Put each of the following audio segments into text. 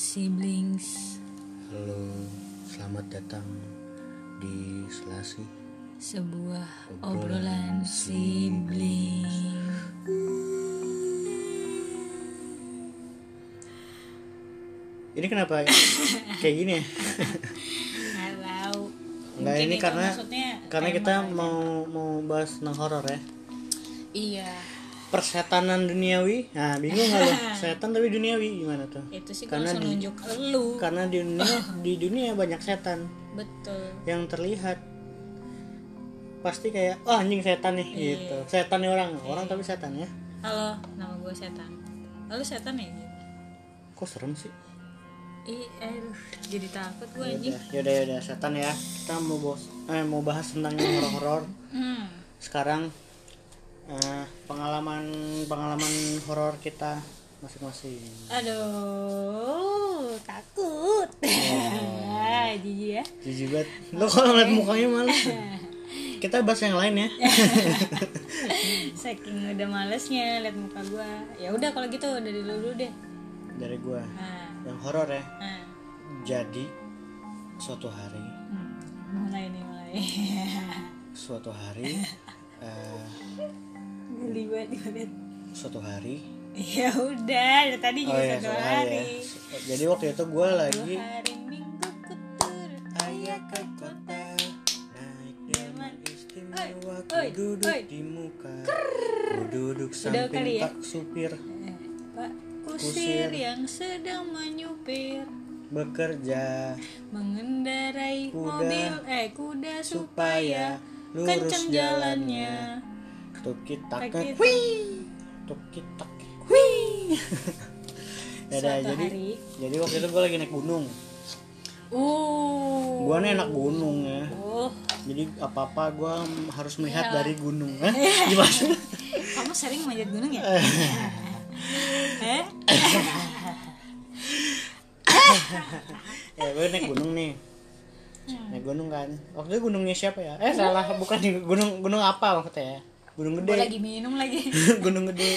Siblings, Halo, selamat datang di Selasi. sebuah Obrolan obrolan sibling. Ini kenapa kayak gini ya? Halo. Enggak ini karena karena kita mau mau bahas tentang horor ya. Iya, Persetanan duniawi. Nah, bingung nggak lo? Setan tapi duniawi gimana tuh? itu sih Karena kalau di- nunjuk lu. Karena di dunia di dunia banyak setan Betul. yang terlihat pasti kayak oh anjing setan nih Iya. gitu. Setan nih orang, orang tapi setan ya. Halo, nama gue setan. Lalu setan ya? gitu? Kok serem sih? Ih, aduh, jadi takut gue anjing. Yaudah, yaudah, yaudah, setan ya. Kita mau bos, eh, mau bahas tentang yang horor-horor. Hmm. Sekarang eh, pengalaman pengalaman horor kita masing-masing. Aduh, takut. Ah, Jijik ya. Jijik banget. Lo kalau ngeliat mukanya males. Kita bahas yang lain ya. Saking udah malesnya liat muka gue. Ya udah kalau gitu dari lu dulu deh. Dari gua Nah, yang horor ya. nah. Jadi suatu hari, Hmm, mulai nih mulai. suatu hari, eh, Geli banget gue suatu hari. Ya udah, dari tadi Oh juga ya, satu suatu hari. hari ya. Jadi waktu itu gua lagi Hari Minggu ku turut Ayah ke kota naik delman istimewa ku duduk oi. di muka ku duduk samping ya? pak supir Eh, Pak Kusir. kusir yang sedang menyupir bekerja mengendarai Kuda. mobil eh kuda supaya supaya lurus kencang jalannya. Tuh kita Takit. tuh kita Wih. ya Suatu jadi hari. jadi waktu itu gue lagi naik gunung Uh. gue nih anak gunung ya Oh, jadi apa apa gue harus melihat Iyalah. dari gunung Hah? gimana kamu sering manjat gunung ya? eh? ya gue naik gunung nih naik gunung kan waktu itu gunungnya siapa ya eh salah bukan nih, gunung gunung apa maksudnya ya gunung gede. lagi minum lagi. gunung gede.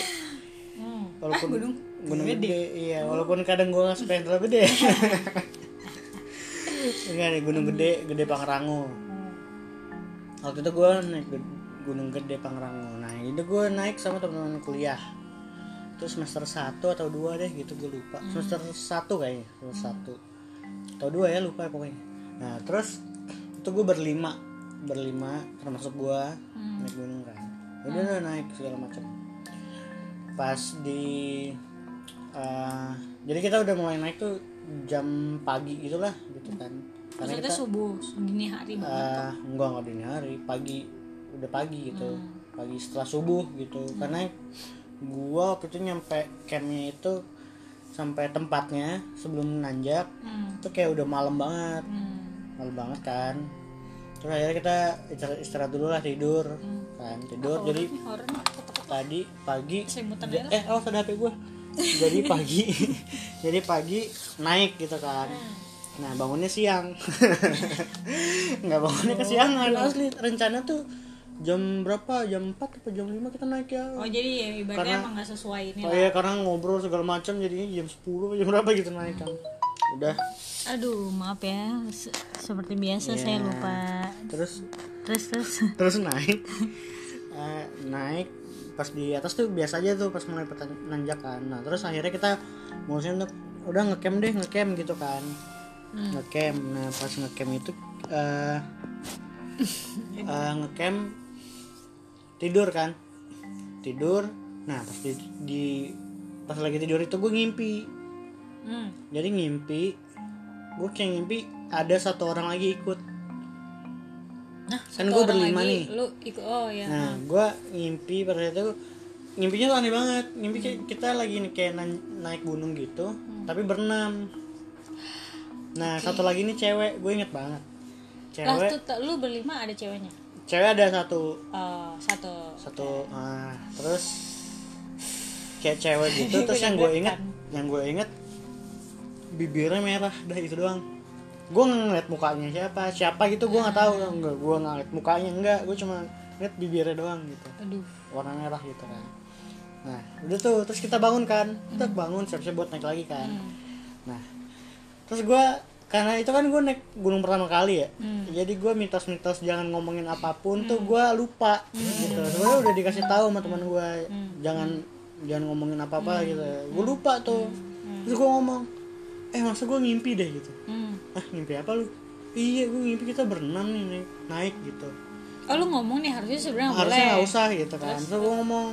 Hmm. walaupun Ah, gunung gunung gede. gede. iya walaupun kadang gue nggak suka yang terlalu gede. Enggak nih gunung gede gede Pangrango. Waktu itu gue naik gunung gede Pangrango. Nah itu gue naik sama teman-teman kuliah. Itu semester 1 atau dua deh gitu gue lupa. Semester satu kayaknya semester satu. Atau dua ya lupa pokoknya. Nah terus itu gue berlima. Berlima termasuk gue naik gunung kan udah naik segala macam. Pas di eh, jadi kita udah mulai naik tuh jam pagi gitulah gitu kan. Karena Maksudnya kita subuh, dini hari banget. eh enggak enggak dini hari. Pagi udah pagi gitu. Pagi setelah subuh gitu. Karena gua waktu itu nyampe campnya itu sampai tempatnya sebelum nanjak Hmm. itu kayak udah malam banget. Hmm. malam banget kan. Terus akhirnya kita istirahat, istirahat dulu lah tidur kan tidur. jadi horor nih, ketok-ketok. tadi pagi eh awas ada HP gue jadi pagi. Jadi pagi naik gitu kan. Nah bangunnya siang. Nggak bangunnya kesiangan asli rencana tuh jam berapa? Jam 4 atau jam 5 kita naik ya. Oh jadi ya ibaratnya Karena- emang gak sesuai ini oh lah. iya karena ngobrol segala macam jadinya jam 10 jam berapa gitu naik kan. Udah. Aduh maaf ya, Se- seperti biasa saya Iya. lupa. terus? Terus terus. terus naik Eh, naik pas di atas tuh biasa aja tuh pas mulai nanjakan nah terus akhirnya kita mutusin untuk udah ngecamp deh ngecamp gitu kan. Hmm. ngecamp. Nah pas ngecamp itu eh eh, ngecamp tidur kan. Tidur. Nah pas di, di- pas lagi tidur itu gue ngimpi. Hmm. jadi ngimpi gue kayak ngimpi ada satu orang lagi ikut Nah, Kan orang berlima lagi, nih. Lu ikut oh ya. Nah, gue ngimpi pada itu ngimpinya tuh aneh banget. Ngimpi kayak kita lagi nih kayak naik gunung gitu, tapi berenam. Nah, satu lagi nih cewek, gue inget banget. Lah Cewek, tuh, lu berlima ada ceweknya. cewek ada satu, Oh, satu. satu. ah, terus kayak cewek gitu. terus yang gue inget, yang gue inget bibirnya merah, dah itu doang. Gue ngeliat mukanya siapa, siapa gitu gue nggak tahu. Enggak, gue ngeliat mukanya enggak, gue cuma ngeliat bibirnya doang gitu. Aduh. warna merah gitu kan. Nah udah tuh terus kita bangun kan. Kita bangun siap-siap buat naik lagi kan. Terus gue karena itu kan gue naik gunung pertama kali ya. Hmm. jadi gue mitos-mitos jangan ngomongin apa pun tuh gue lupa gitu. Sebenarnya udah dikasih tahu sama teman gue jangan jangan ngomongin apa apa gitu. Gue lupa tuh. Terus gue ngomong eh masa gue ngimpi deh gitu. Hmm. ah ngimpi apa lu? Iya gue ngimpi kita berenam nih naik, naik gitu. Oh lu ngomong nih harusnya sebenarnya harusnya boleh. nggak usah gitu kan. Terus? Gue ngomong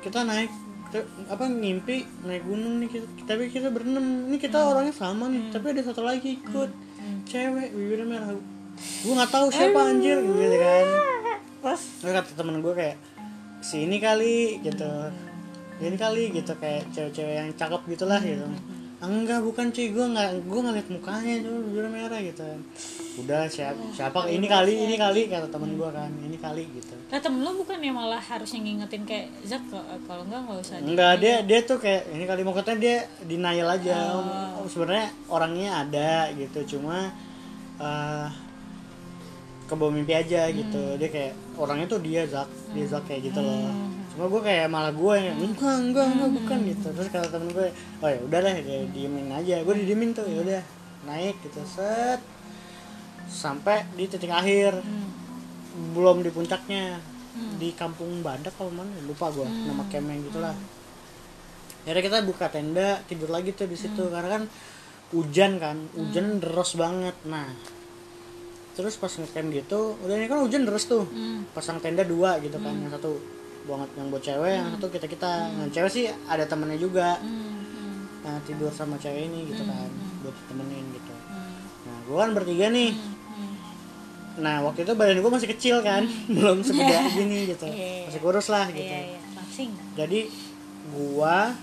kita naik kita- apa ngimpi naik gunung nih kita, tapi kita berenam ini kita orangnya sama nih tapi ada satu lagi ikut. Cewek bibirnya merah. Gue nggak tahu siapa anjir gitu kan. Terus? Terus kata temen gue kayak si ini kali gitu. Ini kali gitu kayak cewek-cewek yang cakep gitulah gitu enggak bukan cuy. Gue nggak gue ngeliat mukanya tuh bibirnya merah gitu. Udah siapa? siapa ini kali ini kali kata temen gue kan. Ini kali gitu. Lah temen lu bukan ya malah harusnya ngingetin kayak Zak kalau- enggak nggak usah. enggak dia dia tuh kayak ini kali maksudnya dia denial aja. Oh. Oh, sebenarnya orangnya ada gitu. Cuma eh kebawa mimpi aja gitu. Hmm. dia kayak orangnya tuh dia Zak. Dia Zak kayak gitu loh cuma gue kayak malah gue yang enggak enggak enggak Hmm. bukan gitu. Terus kata temen gue oh ya udah deh ya, diemin aja. Gue didiemin tuh ya udah naik gitu. Set. Sampai di titik akhir. Hmm. belum di puncaknya. Di kampung Badak apa mana lupa gue nama campnya gitulah. Akhirnya kita buka tenda tidur lagi tuh di situ. Karena kan hujan kan hujan deras banget. Nah terus pas ngecamp gitu udah ini kan hujan deras tuh. Hmm. pasang tenda dua gitu kan yang satu banget yang buat cewek yang satu kita kita yang cewek sih ada temennya juga. Hmm. Hmm. nah tidur sama cewek ini gitu kan buat temenin gitu. Hmm. nah gue kan bertiga nih. Hmm. nah waktu itu badan gue masih kecil kan belum segede gini gitu. Iya. masih kurus lah gitu. Iya. Iya langsing. jadi gua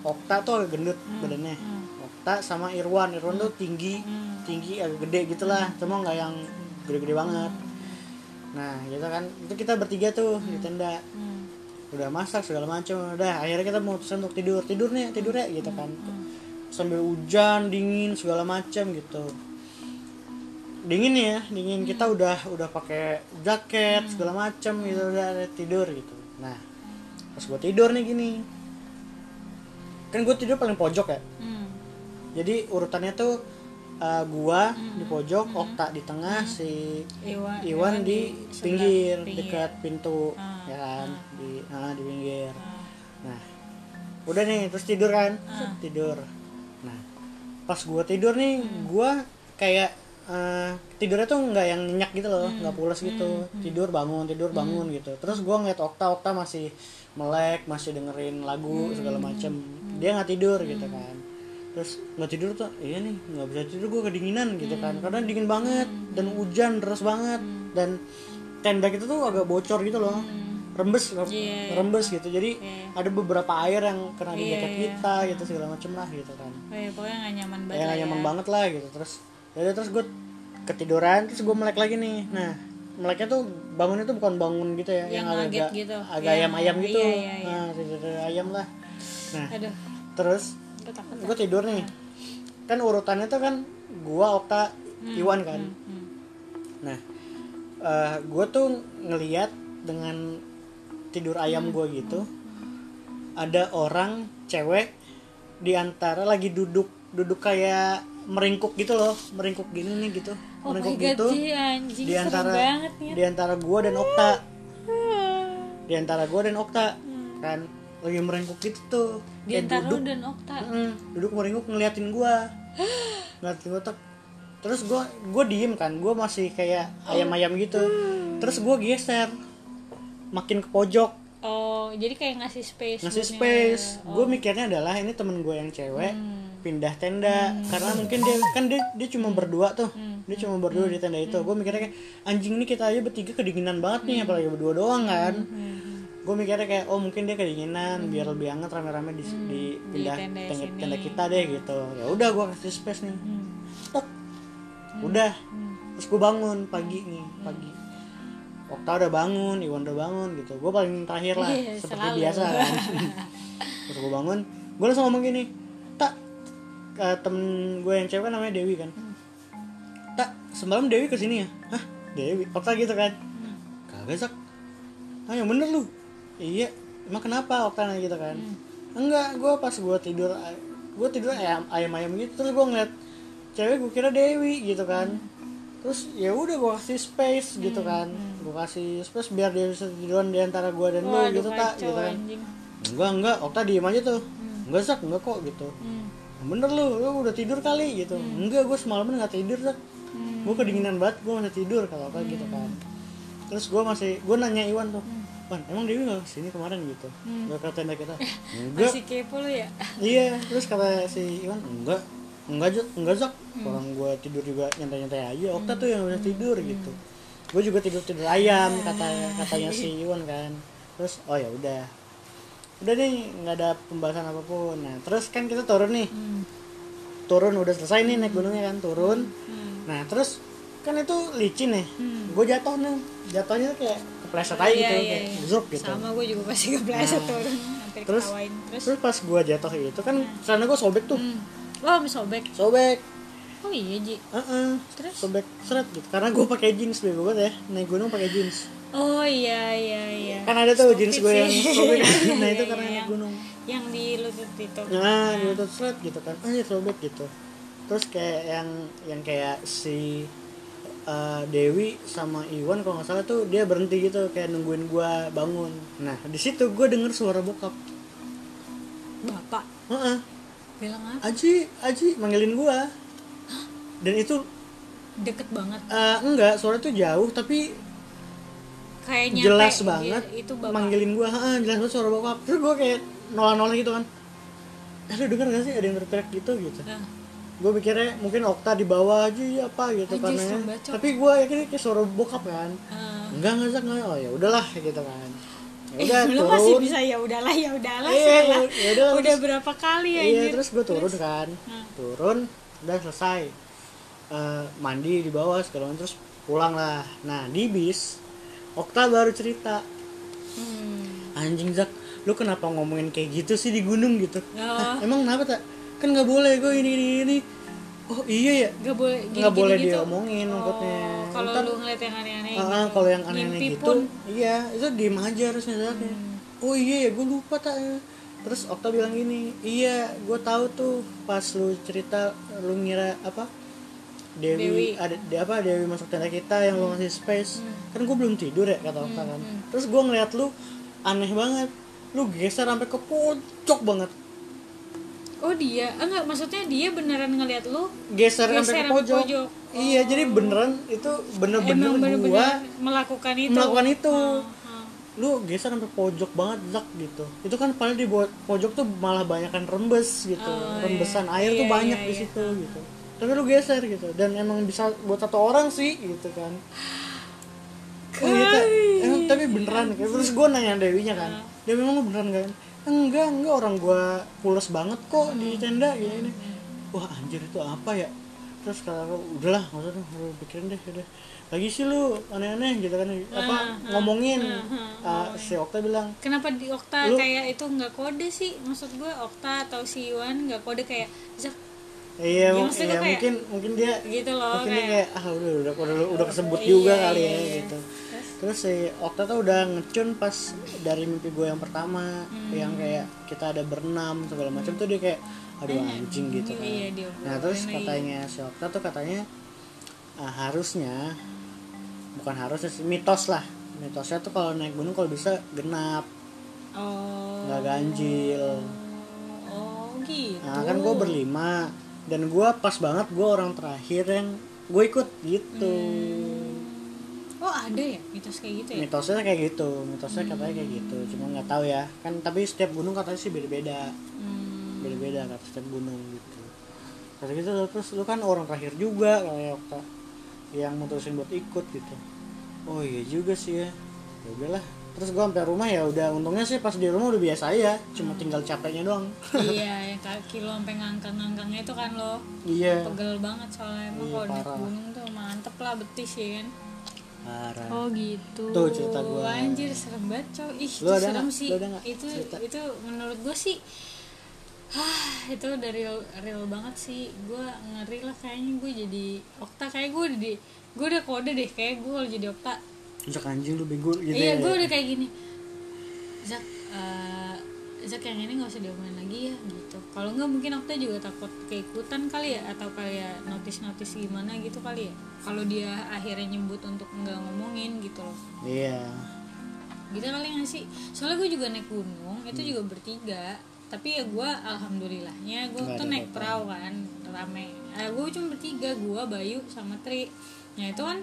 Okta tuh agak gendut badannya. Okta sama Irwan. Irwan tuh tinggi Hmm. tinggi agak gede gitulah cuma nggak yang gede-gede banget. Nah gitu kan. Itu kita bertiga tuh di tenda. Hmm. Udah masak segala macam udah akhirnya kita memutuskan untuk tidur. Tidur nih tidur ya gitu kan. Sambil hujan dingin segala macam gitu. Dingin ya dingin. Kita udah udah pakai jaket segala macam gitu. Udah tidur gitu. Nah pas gue tidur nih gini. Kan gue tidur paling pojok ya. Hmm. jadi urutannya tuh uh, gua di pojok Okta di tengah si Iwan, Iwan di sebelah pinggir, pinggir. dekat pintu Ah, ya kan? di ah, di pinggir. Ah. nah udah nih terus tidur kan? Ah. tidur. Nah pas gua tidur nih gua kayak eh, tidurnya tuh nggak yang nyenyak gitu loh Hmm. nggak pulas gitu tidur bangun tidur bangun gitu. Terus gua ngeliat Okta Okta masih melek masih dengerin lagu segala Hmm. macem dia nggak tidur gitu kan terus nggak tidur tuh iya nih nggak bisa tidur gue kedinginan gitu kan Hmm. karena dingin banget dan hujan deras banget dan tenda kita tuh agak bocor gitu loh rembes Hmm. Iya. rembes gitu jadi Iya. ada beberapa air yang kena di jaket iya. kita gitu segala macem lah gitu kan Oh, iya, pokoknya nggak nyaman banget. ya lah nyaman ya. banget lah gitu terus ya terus gue ketiduran terus gue melek lagi nih nah meleknya tuh bangunnya tuh bukan bangun gitu ya Yang agak ngaget gitu. agak Yang- ayam-ayam gitu iya, iya, iya. nah ayam lah nah Aduh, terus gue gue tidur nih. Kan urutannya tuh kan gua Okta Iwan kan. Hmm. nah eh gue tuh ngeliat dengan tidur ayam gua gitu ada orang cewek di antara lagi duduk duduk kayak meringkuk gitu loh meringkuk gini nih gitu Oh meringkuk god, gitu. Ji, anjing di antara banget nih. di antara gua dan Okta. Di antara gua dan Okta. Kan lagi meringkuk gitu. Tuh Hmm. Di Kayak antara duduk. Dan Okta. Mm, duduk meringkuk ngeliatin gua. Ngeliatin gua tuh. Terus gua gua diem kan gua masih kayak ayam-ayam gitu. Terus gua geser makin ke pojok. Oh, jadi kayak ngasih space. ngasih space. Gue mikirnya adalah ini temen gue yang cewek pindah tenda. Karena mungkin dia kan dia dia cuma berdua tuh. Dia cuma berdua di tenda itu. Gue mikirnya kayak anjing nih kita aja bertiga kedinginan banget nih apalagi berdua doang kan gue mikirnya kayak oh mungkin dia kedinginan biar lebih hangat rame-rame di, di pindah tenda tenda, sini. tenda kita deh gitu ya udah gue kasih space nih Tek. udah terus gue bangun pagi nih pagi Okta udah bangun, Iwan udah bangun gitu. Gue paling terakhir lah, Iya, seperti selalu. biasa kan. Terus gue bangun, gue langsung ngomong gini, tak ke temen gue yang cewek kan namanya Dewi kan. Tak semalam Dewi ke sini ya? Hah Dewi? Okta gitu kan? Kagak sak. Ah yang bener lu? Iya. Emang kenapa Okta nanya gitu kan? Enggak, gue pas gue tidur, gue tidur ayam ayam ayam gitu terus gue ngeliat cewek gue kira Dewi gitu kan. Terus ya udah gue kasih space gitu kan. gue kasih space biar dia bisa tiduran di antara gue dan lu Waduh, gitu tak gitu kan. anjing. enggak enggak Okta diem aja tuh. Enggak sak enggak kok gitu. Hmm. bener lu lu udah tidur kali gitu. Enggak gue semalaman nggak tidur sak Hmm. gue kedinginan banget gue masih tidur kalau apa gitu kan. Terus gue masih gue nanya Iwan tuh Wan emang Dewi nggak ke sini kemarin gitu? Hmm. gue kata tenda kita enggak. Masih kepo lu ya? iya terus kata si Iwan enggak enggak Zak, enggak Zak Hmm. orang gue tidur juga nyantai-nyantai aja Okta tuh yang udah tidur gitu. Gue juga tidur tidur ayam kata katanya si Iwan kan. Terus oh ya udah. Udah nih nggak ada pembahasan apa pun. Nah terus kan kita turun nih. Hmm. turun udah selesai nih naik gunungnya kan turun. Hmm. nah terus kan itu licin nih. Hmm. gue jatuh nih. Jatuhnya kayak kepleset aja Iya, gitu iya, kayak iya. zrup gitu Sama gue juga pasti kepleset Nah. turun sampai Terus? ketawain. Terus? terus pas gue jatuh itu kan sana gue sobek tuh Hmm. Oh, habis sobek. sobek Oh iya, Ji. Heeh. Terus? sobek seret gitu karena gue pakai jeans bego banget ya naik gunung pakai jeans Oh iya, iya, iya. kan ada tuh Stupid jeans gue yang sobek nah Iya, itu iya, karena naik gunung Yang di lutut itu. nah gitu seret gitu kan anjir sobek gitu terus kayak yang yang kayak si uh, Dewi sama Iwan kalau nggak salah tuh dia berhenti gitu kayak nungguin gue bangun nah di situ gue denger suara bokap Bapak Heeh. bilang apa? Aji Aji manggilin gue dan itu Deket banget. uh, enggak suara itu jauh tapi Kayak nyampe. jelas dia- banget Itu bapak. manggilin gue ha jelas banget suara bokap terus gue kayak nolak-nolak gitu kan eh lu denger gak sih ada yang teriak gitu gitu Nah, gue mikirnya mungkin Okta di bawah aja ya apa gitu Anjir, kan ya. banget, Cok. tapi gue yakin kayak suara bokap kan. Eh, enggak enggak Zak, enggak. Oh ya udahlah gitu kan. Ya Eh, udah masih turun. bisa ya udahlah ya udahlah Iya, sih lah. ya udah, udah terus- berapa kali ya iya terus gue turun kan. Hmm. turun udah selesai. Eh, mandi di bawah segala macam terus pulang lah. Nah di bis Okta baru cerita. Hmm. anjing Zak lu kenapa ngomongin kayak gitu sih di gunung gitu? Oh. Hah, emang kenapa tak kan nggak boleh gue ini ini ini. Oh iya ya? Gak boleh gini, nggak boleh gitu. diomongin Oh, kalau Ntar- lu ngeliat yang aneh-aneh Ah, gitu. kalau yang aneh-aneh gitu pun. iya itu diem aja harusnya Zaknya. oh iya ya gue lupa tak terus Okta bilang gini iya gue tahu tuh pas lu cerita lu ngira apa Dewi, Dewi. ada di apa Dewi masuk tenda kita yang lu ngasih space. Kan gue belum tidur ya kata Okta kan. terus gue ngeliat lu aneh banget. Lu geser sampai ke pojok banget oh dia? Ah, enggak maksudnya dia beneran ngeliat lu geser, sampai ke pojok, pojok. iya jadi beneran itu bener-bener emang gua bener-bener melakukan itu? melakukan itu. Ah, lu geser sampai pojok banget zak gitu. Itu kan paling di pojok tuh malah banyakan rembes gitu. Oh, rembesan iya. air tuh Iya, banyak iya, di iya. situ gitu. Tapi lu geser gitu. Dan emang bisa buat satu orang sih gitu kan. Oh, iya, emang tapi beneran kayak terus gue nanya Dewinya kan. Dia memang beneran kan enggak enggak. Orang gue pules banget kok di tenda gini ini. Wah anjir itu apa ya? Terus kalau udahlah nggak usah lu pikirin deh udah lagi sih lu aneh-aneh gitu kan apa ngomongin. Ah, si Okta bilang kenapa di Okta Lu- kayak itu nggak kode sih? Maksud gue Okta atau si Iwan nggak kode kayak Zak iya, Ya, iya, kayak- mungkin mungkin dia gitu loh mungkin dia kayak kayak ah udah udah udah, udah kesebut Iya, juga kali iya, ya iya. gitu terus si Okta tuh udah ngecun pas dari mimpi gue yang pertama Hmm. yang kayak kita ada berenam segala macam tuh dia kayak aduh anjing gitu kan. iya dia nah terus katanya si Okta tuh katanya ah, harusnya bukan harusnya sih mitos lah. Mitosnya tuh kalau naik gunung kalau bisa genap oh. nggak ganjil. Oh gitu. Nah kan gue berlima dan gue pas banget gue orang terakhir yang gue ikut gitu oh ada ya? Mitos kayak gitu ya? Mitosnya kayak gitu. Mitosnya katanya kayak gitu. Cuma nggak tahu ya. Kan tapi setiap gunung katanya sih beda-beda. Hmm. beda-beda kata setiap gunung gitu. Kata gitu terus lu kan orang terakhir juga kayak Okta yang mutusin buat ikut gitu. Oh iya juga sih ya. Ya udahlah. Terus gua sampai rumah ya udah untungnya sih pas di rumah udah biasa ya cuma tinggal capeknya doang. Iya yang kaki lo sampai ngangkang-ngangkangnya itu kan lo iya. pegel banget soalnya. Emang Iya, kalau naik gunung tuh mantep lah betis ya kan parah oh gitu Tuh cerita gua. anjir serem banget cow ih Lu itu ada serem nggak? sih Lu ada nggak itu cerita? itu menurut gue sih Hah, itu udah real, real banget sih gue ngeri lah kayaknya gue jadi Okta kayak gue di gue udah kode deh kayak gue kalau jadi Okta Cak anjing lu bego gitu iya ya. gue udah kayak gini Zak eh, Zak yang ini nggak usah diomongin lagi ya gitu. Kalau nggak mungkin Okta juga takut keikutan kali ya atau kayak notis notis gimana gitu kali ya. Kalau dia akhirnya nyebut untuk nggak ngomongin gitu loh. Iya. Gitu kali nggak sih? Soalnya gue juga naik gunung itu juga bertiga. Tapi ya gue alhamdulillahnya gue tuh naik perahu kan rame. Eh, gue cuma bertiga gue Bayu sama Tri. Nah itu kan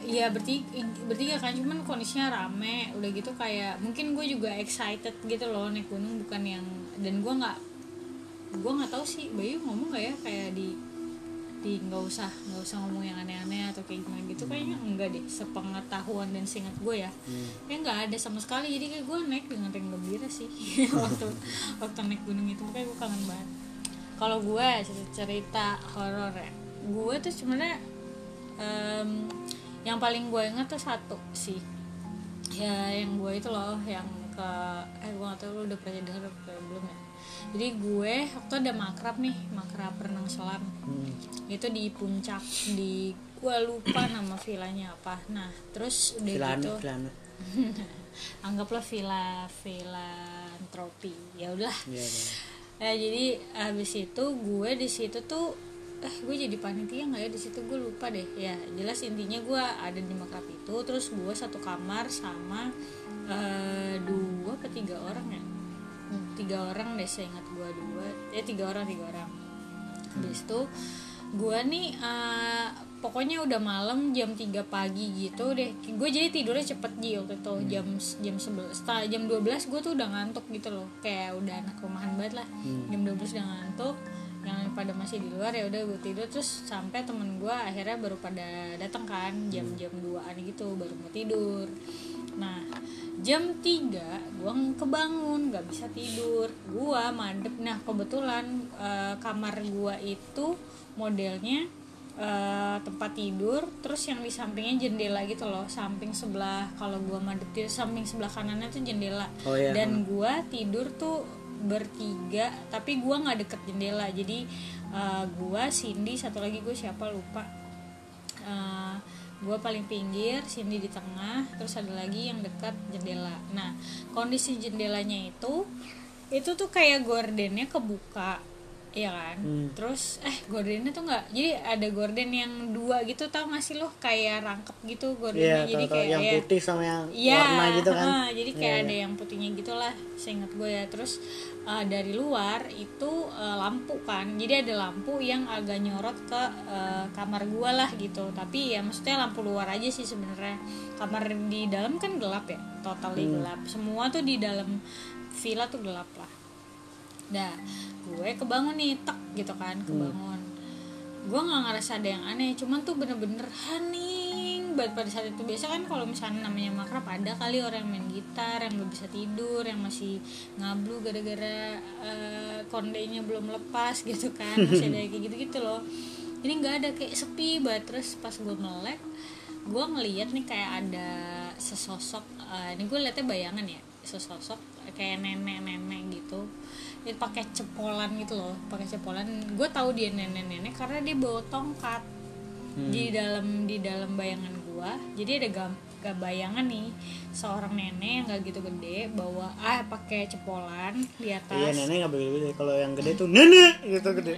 ya bertiga, bertiga kan cuman kondisinya rame udah gitu kayak mungkin gue juga excited gitu loh naik gunung bukan yang dan gue nggak gue nggak tahu sih Bayu ngomong nggak ya kayak di di nggak usah nggak usah ngomong yang aneh-aneh atau kayak gimana gitu kayaknya enggak deh sepengetahuan dan seingat gue ya Hmm. ya nggak ada sama sekali jadi kayak gue naik dengan ring gembira sih waktu waktu naik gunung itu kayak gue kangen banget kalau gue cerita, cerita horor ya gue tuh sebenarnya em, yang paling gue ingat tuh satu sih ya yang gue itu loh yang ke eh gue gak tau lu udah pernah denger belum ya jadi gue waktu ada makrab nih makrab renang selam Hmm. itu di puncak di gue lupa nama villanya apa nah terus udah Filano, gitu Filano. anggaplah villa filantropi ya udah Iya, iya. Eh, jadi habis itu gue di situ tuh eh gue jadi panitia nggak ya? Di situ gue lupa deh. Ya jelas intinya gue ada di makrab itu terus gue satu kamar sama eh, dua ke tiga orang ya? Hmm, tiga orang deh saya ingat gue dua. Ya tiga orang tiga orang. Habis itu gue nih eh, pokoknya udah malam jam 3 pagi gitu deh. Gue jadi tidurnya cepet Ji waktu itu. Jam jam 11 setelah jam 12 gue tuh udah ngantuk gitu loh. Kayak udah anak rumahan banget lah. Jam 12 udah ngantuk yang pada masih di luar ya udah gue tidur. Terus sampai temen gue akhirnya baru pada datang kan jam-jam 2an gitu baru mau tidur. Nah jam 3 gue kebangun nggak bisa tidur. Gue madep nah kebetulan eh, kamar gue itu modelnya eh, tempat tidur terus yang di sampingnya jendela gitu loh samping sebelah kalau gua madep tidur samping sebelah kanannya tuh jendela. Oh, iya. dan gua tidur tuh bertiga tapi gua nggak deket jendela. Jadi eh, gua Cindy satu lagi gue siapa lupa. Eh, gua paling pinggir Cindy di tengah terus ada lagi yang dekat jendela. Nah kondisi jendelanya itu itu tuh kayak gordennya kebuka Iya kan Hmm. terus eh gordennya tuh nggak jadi ada gorden yang dua gitu tau gak sih lo kayak rangkep gitu gordennya Iya, jadi tahu-tahu kayak yang ya- putih sama yang Iya, warna gitu kan. ah, jadi kayak Iya, ada iya. yang putihnya gitulah, seingat gue ya. Terus uh, dari luar itu uh, lampu kan, jadi ada lampu yang agak nyorot ke uh, kamar gue lah gitu. Tapi ya maksudnya lampu luar aja sih sebenarnya. Kamar di dalam kan gelap ya, totally Hmm. gelap. Semua tuh di dalam villa tuh gelap lah. Dah, gue kebangun nih, tek gitu kan, Hmm. kebangun. Gue nggak ngerasa ada yang aneh cuman tuh bener-bener hening banget pada saat itu. Biasa kan kalau misalnya namanya makrab ada kali orang yang main gitar yang nggak bisa tidur yang masih ngablu gara-gara eh, kondenya belum lepas gitu kan masih ada kayak gitu-gitu loh. Ini nggak ada kayak sepi banget. Terus pas gue melek gue ngeliat nih kayak ada sesosok eh, ini gue liatnya bayangan ya sesosok kayak nenek-nenek gitu dia pakai cepolan gitu loh pakai cepolan. Gue tahu dia nenek-nenek karena dia bawa tongkat. Di dalam di dalam bayangan gue jadi ada gam, gak bayangan nih. Seorang nenek yang gak gitu gede bawa ah pakai cepolan di Iya, atas. nenek nggak begitu gede. Kalau yang gede tuh nenek! gitu gede.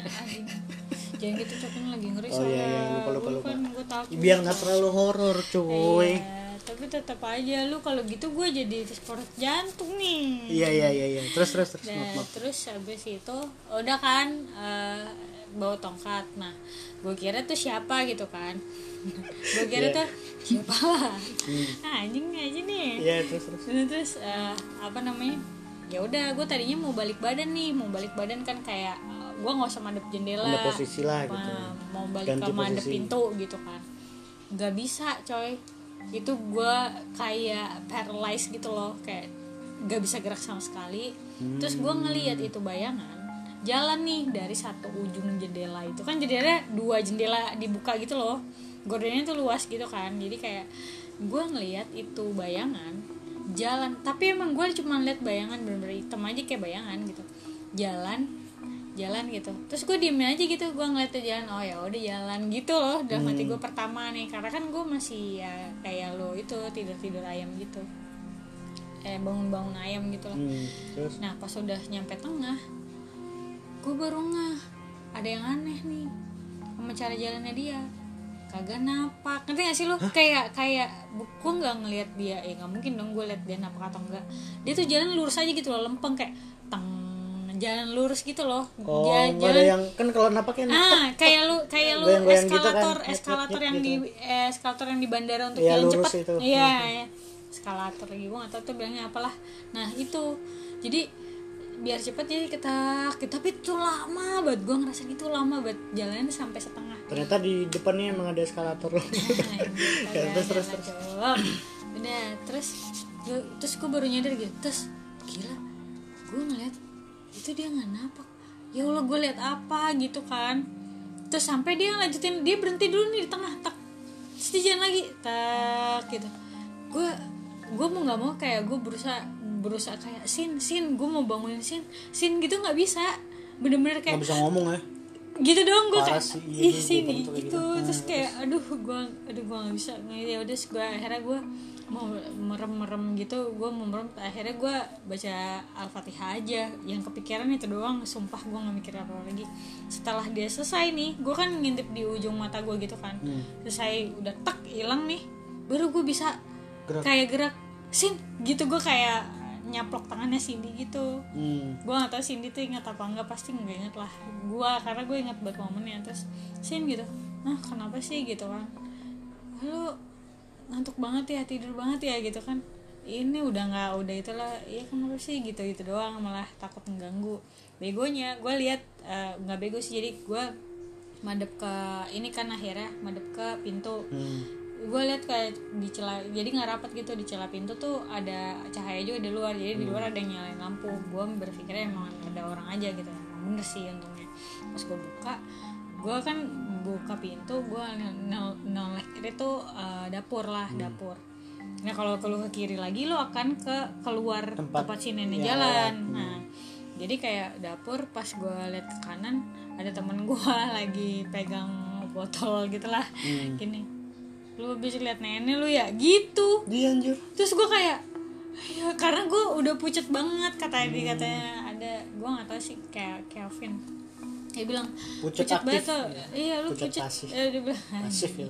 Jangan gitu coping lagi ngeri Oh, iya, iya, lupa, lupa, Lu lupa. kan gue takut Biar nggak terlalu horor, cuy. Iya, tapi tetap aja lu kalau gitu gue jadi sport jantung nih Iya, iya, iya, iya. Terus, terus, terus. Nah, Maaf, maaf. terus habis itu udah kan eh, bawa tongkat. Nah, gue kira tuh siapa gitu kan. gue kira Iya. tuh siapa lah. Nah, anjing aja nih. Iya, terus, terus. Nah, terus eh, apa namanya? Ya udah, gue tadinya mau balik badan nih, mau balik badan kan kayak gue nggak usah madep jendela. Ada posisi lah gitu. Mau balik Ganti ke madep pintu gitu kan. Gak bisa, coy. Itu gue kayak paralyzed gitu loh, kayak gak bisa gerak sama sekali. Terus gue ngeliat itu bayangan jalan nih dari satu ujung jendela itu. Kan jendelanya dua jendela dibuka gitu loh. Gordennya tuh luas gitu kan. Jadi kayak gue ngeliat itu bayangan jalan. Tapi emang gue cuma lihat bayangan bener-bener hitam aja kayak bayangan gitu. Jalan jalan gitu. Terus gue diem aja gitu gue ngeliat tuh jalan oh ya udah jalan gitu loh dalam hati gue pertama nih. Karena kan gue masih ya kayak lo itu tidur tidur ayam gitu. Eh bangun-bangun ayam gitu lah hmm. terus? Nah pas udah nyampe tengah gue baru ngeh. Ada yang aneh nih sama cara jalannya dia. Kagak napak. Ngerti gak sih lo kayak kayak gue nggak ngelihat dia. Ya nggak mungkin dong gue lihat dia napak atau enggak dia tuh jalan lurus aja gitu loh lempeng kayak teng jalan lurus gitu loh. Oh Ja- nggak ada yang kan kalau napaknya ah kayak lu kayak lu Goyang-goyang gitu eskalator kan, nyet, eskalator yang gitu. di eh, eskalator yang di bandara untuk Iya, jalan lurus cepat. itu. iya ya. eskalator lagi gua tahu tuh bilangnya apalah. Nah itu. Jadi biar cepat jadi ketak. Tapi itu lama banget gua ngerasa gitu lama banget. Jalannya sampai setengah. Ternyata di depannya emang ada eskalator. Nah, gitu, Ya, terus, terus, terus udah terus. gua- terus gue baru nyadar gitu. Terus gila gue ngeliat itu dia nggak napak. Ya allah gue lihat apa gitu kan. Terus sampai dia lanjutin dia berhenti dulu nih di tengah tak jalan lagi tak gitu. Gue gue mau nggak mau kayak gue berusaha berusaha kayak sin sin gue mau bangunin sin. Sin gitu nggak bisa. Bener-bener kayak nggak bisa ngomong ya? Gitu dong gue kayak iya, ih sini kayak gitu. gitu. terus kayak aduh gue aduh gue nggak bisa. Ya udah gue akhirnya gue mau merem merem gitu gue mau merem akhirnya gue baca al-fatihah aja. Yang kepikiran itu doang sumpah gue nggak mikir apa lagi. Setelah dia selesai nih gue kan ngintip di ujung mata gue gitu kan. Hmm. selesai udah tak hilang nih. Baru gue bisa Gerak. kayak gerak sin gitu gue kayak nyaplok tangannya Cindy gitu. Hmm. gue gak tau Cindy tuh ingat apa enggak pasti nggak inget lah. Gue karena gue ingat buat momennya terus Sin gitu. Nah kenapa sih? gitu kan. Lu ngantuk banget ya tidur banget ya gitu kan. Ini udah nggak udah itulah iya kenapa sih gitu gitu doang malah takut mengganggu. Begonya gue lihat eh, nggak bego sih jadi gue madep ke ini kan akhirnya madep ke pintu. Hmm. gue lihat kayak di celah jadi nggak rapat gitu di celah pintu tuh ada cahaya juga di luar jadi di luar ada yang nyalain lampu. Gue berpikirnya emang ada orang aja gitu emang bener sih untungnya. Pas gue buka gue kan buka pintu gue noleh kiri tuh eh, dapur lah dapur. Nah kalau kalau ke kiri lagi lo akan ke keluar Tempat- tempat, si nenek ya, jalan. hmm. nah jadi kayak dapur pas gue lihat ke kanan ada temen gue lagi pegang botol gitulah Hmm. gini lu bisa lihat nenek lu ya? Gitu. Dia anjir. Terus gue kayak ya karena gue udah pucet banget katanya Hmm. katanya. Ada gue nggak tahu sih kayak Kelvin dia bilang Pucet banget aktif. tuh. Iya lu Pucet pucet, pasif. Eh, dia bilang. Pasif ya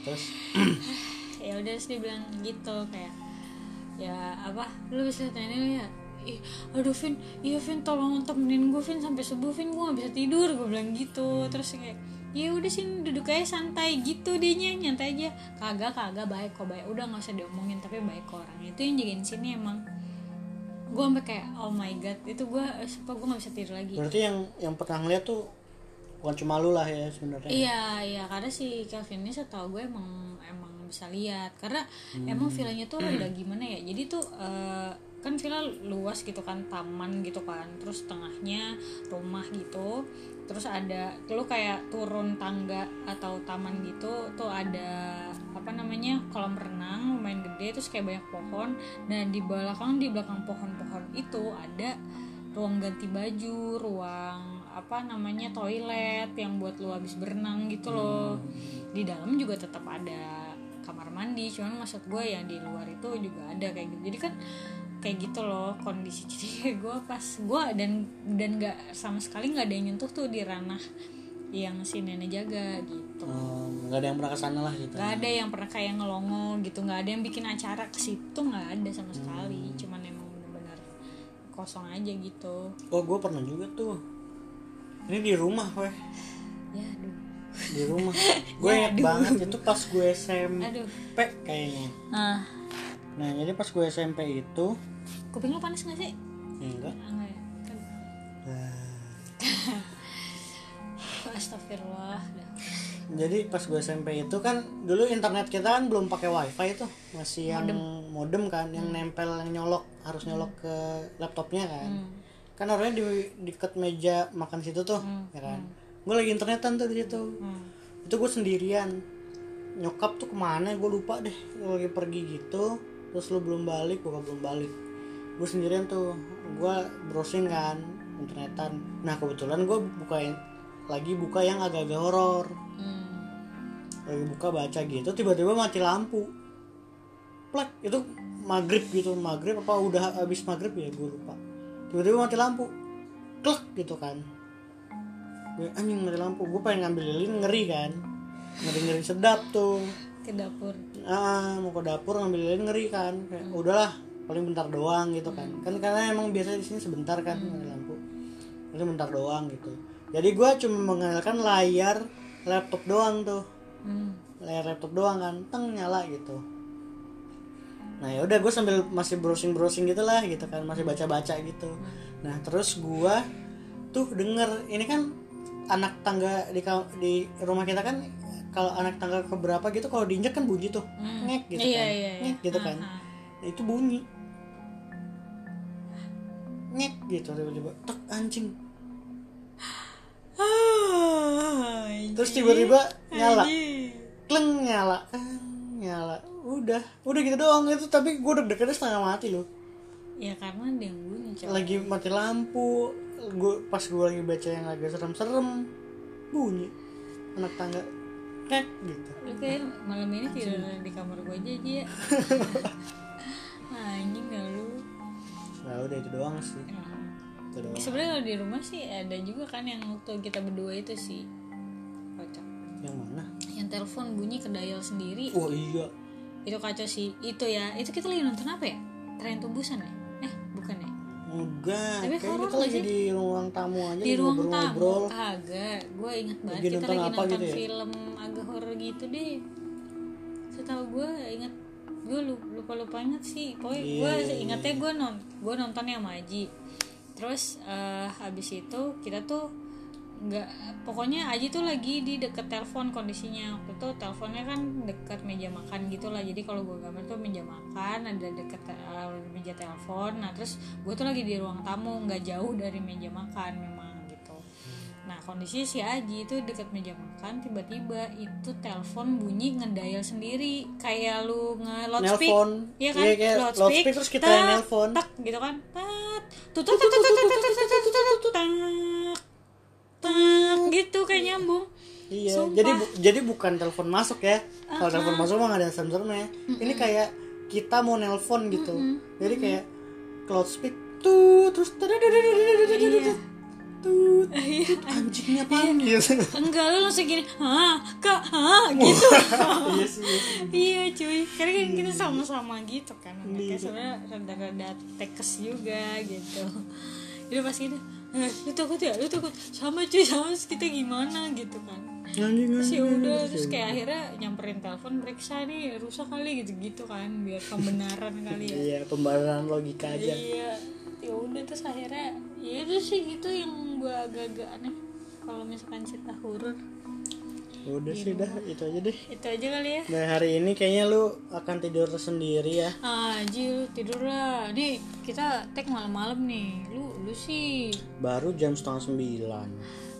terus? Ya udah terus dia bilang gitu kayak ya apa? Lu bisa nenek lu ya? Ih, aduh Vin, iya Vin tolong temenin gue Vin. Sampai subuh Vin. Gue gak bisa tidur gue bilang gitu. Terus kayak ya udah sih duduk aja santai. Gitu dianya nyantai aja. Kagak kagak baik kok baik. Udah nggak usah diomongin tapi baik kok orangnya itu yang jagain sini emang gue sampai kayak oh my god itu gue sumpah gue gak bisa tidur lagi berarti yang yang pernah ngeliat tuh bukan cuma lu lah ya sebenarnya Iya, iya karena si Calvin ini setahu gue emang emang bisa lihat karena Hmm. emang villanya tuh udah gimana ya. Jadi tuh eh, kan villa luas gitu kan, taman gitu kan. Terus tengahnya rumah gitu. Terus ada lu kayak turun tangga atau taman gitu tuh ada apa namanya kolam renang lumayan gede terus kayak banyak pohon dan di belakang di belakang pohon-pohon itu ada ruang ganti baju, ruang apa namanya toilet yang buat lu habis berenang gitu loh. Di dalam juga tetap ada kamar mandi, cuman maksud gue yang di luar itu juga ada kayak gitu. Jadi kan kayak gitu loh kondisi jadi gue pas gue dan dan nggak sama sekali nggak ada yang nyentuh tuh di ranah yang si nenek jaga gitu Oh, nggak ada yang pernah ke sana lah gitu. Nggak ada yang pernah kayak ngelongo gitu. Nggak ada yang bikin acara ke situ nggak ada sama sekali. Cuman emang bener-bener kosong aja gitu. Oh gue pernah juga tuh. Ini di rumah weh. Ya aduh. Di rumah. Gue inget banget itu pas gue SMP aduh. kayaknya. Nah nah jadi pas gue SMP itu kuping lu panas gak sih? Ya enggak. Ah, enggak ya? Kan Nah, astagfirullah. Dah. Jadi pas gue SMP itu kan dulu internet kita kan belum pakai wifi tuh masih yang modem, kan yang nempel yang nyolok harus nyolok ke laptopnya kan. Kan orangnya di deket meja makan situ tuh ya kan. Gue lagi internetan tuh di situ. Hmm. itu gue sendirian. Nyokap tuh ke mana? Gue lupa deh. Gua lagi pergi gitu terus lu belum balik gue belum balik. Gue sendirian tuh. Gue browsing kan internetan. Nah kebetulan gue buka yang- lagi buka yang agak-agak horor. Hmm. Lagi buka baca gitu tiba-tiba mati lampu. Plek itu maghrib gitu maghrib apa udah habis maghrib ya gue lupa. Tiba-tiba mati lampu klek gitu kan. Gue anjing mati lampu. Gue pengen ngambil lilin ngeri kan. Ngeri ngeri sedap tuh. Ke dapur. Ah mau ke dapur ngambil lilin ngeri kan. Kayak udahlah paling bentar doang gitu kan. Kan karena emang biasanya di sini sebentar kan mati lampu. Paling bentar doang gitu. Jadi gue cuma mengandalkan layar laptop doang tuh hmm. layar laptop doang kan teng nyala gitu. Nah ya udah gue sambil masih browsing browsing gitulah gitu kan masih baca baca gitu. Nah terus gue tuh denger ini kan anak tangga di di rumah kita kan kalau anak tangga keberapa gitu kalau diinjak kan bunyi tuh ngek gitu Iya, kan. iya, iya. ngek gitu kan. Nah, itu bunyi. Ngek gitu tiba-tiba tek anjing. Terus tiba-tiba nyala kleng nyala. Nyala. Udah. Udah gitu doang itu. Tapi gue deg-degannya setengah mati loh. Ya karena bunyi coba lagi mati lampu. Gue pas gue lagi baca yang agak serem-serem bunyi. Anak tangga. Gitu. Kayak malam ini tidur di kamar gue aja aja ya anjing gak lu nah udah itu doang sih. Itu doang. Sebenarnya kalau di rumah sih ada juga kan yang waktu kita berdua itu sih. Kocak. Yang mana telepon bunyi ke dial sendiri. Oh iya. Itu kacau sih. Itu ya itu kita lagi nonton apa ya? Tren tumbusan ya? Eh bukan ya? Enggak Tapi horor kita lagi sih? di ruang tamu aja di ruang tamu ngobrol-ngobrol agak gue inget banget Lagi kita nonton lagi nonton gitu ya? film agak horor gitu deh. Setahu gue inget gue lupa lupa inget sih. Pokoknya Iya, gue iya, ingetnya gue non gue nontonnya sama Aji terus eh, habis itu kita tuh nggak pokoknya Aji tuh lagi di deket telepon kondisinya waktu itu teleponnya kan deket meja makan gitu lah jadi kalau gue gambar tuh meja makan ada deket eh, meja telepon nah terus gue tuh lagi di ruang tamu nggak jauh dari meja makan memang gitu nah kondisi si Aji itu deket meja makan tiba-tiba itu telepon bunyi ngedial sendiri kayak lu nge loudspeak. Iya kan? Iya, loudspeak terus kita yang nelpon. Tak gitu kan. Tak. Tut tut tut tut tut tut tut tut tut tut nyambung. Iya, Sumpah. jadi bu- jadi bukan telepon masuk ya. Kalau telepon masuk mah nggak ada serem-seremnya. Ini kayak kita mau nelpon gitu. Jadi kayak cloud speak tuh terus Iya. tuh Iya. anjingnya apaan gitu. Enggak lu langsung gini, "Hah, Kak, hah?" gitu. Iya iya sih. iya cuy karena kan kita sama-sama gitu kan anaknya sebenarnya rada-rada tekes juga gitu jadi pas gitu eh, lu takut ya? Lu takut sama cuy sama kita gimana gitu kan? Anjing terus ya udah terus kayak akhirnya nyamperin telepon periksa nih rusak kali gitu gitu kan biar pembenaran kali ya. Iya, pembahasan logika aja. iya ya udah terus akhirnya ya itu sih gitu yang gua agak-agak aneh. Kalau misalkan cerita horor Udah sih dah, itu aja deh. itu aja kali ya. Nah, hari ini kayaknya lu akan tidur sendiri ya. Ah, Ji, lu tidur lah. Nih, kita tag malam-malam nih. Lu, lu sih. Baru jam setengah sembilan.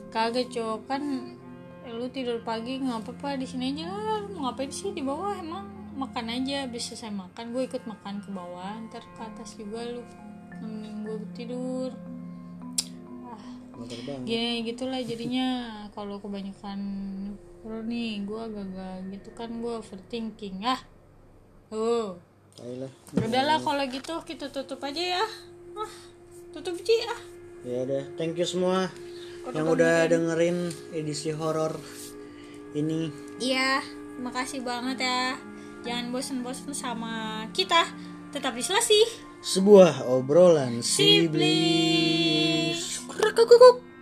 kagak cok. Kan lu tidur pagi nggak apa-apa. Di sini aja lah. Lu mau ngapain sih? Di bawah emang. Makan aja habis selesai makan. Gue ikut makan ke bawah. Ntar ke atas juga lu. Nemenin gue tidur. Ah. Gini gitulah jadinya. Kalau kebanyakan horor nih gue agak-agak gitu kan gue overthinking. Ah oh Ayolah. udahlah kalau gitu kita tutup aja ya. Ah tutup Ji ah Ya udah, thank you semua yang udah dengerin edisi horor ini. iya makasih banget ya. Jangan bosen-bosen sama kita. Tetap di Sebuah obrolan Sibling. sibling.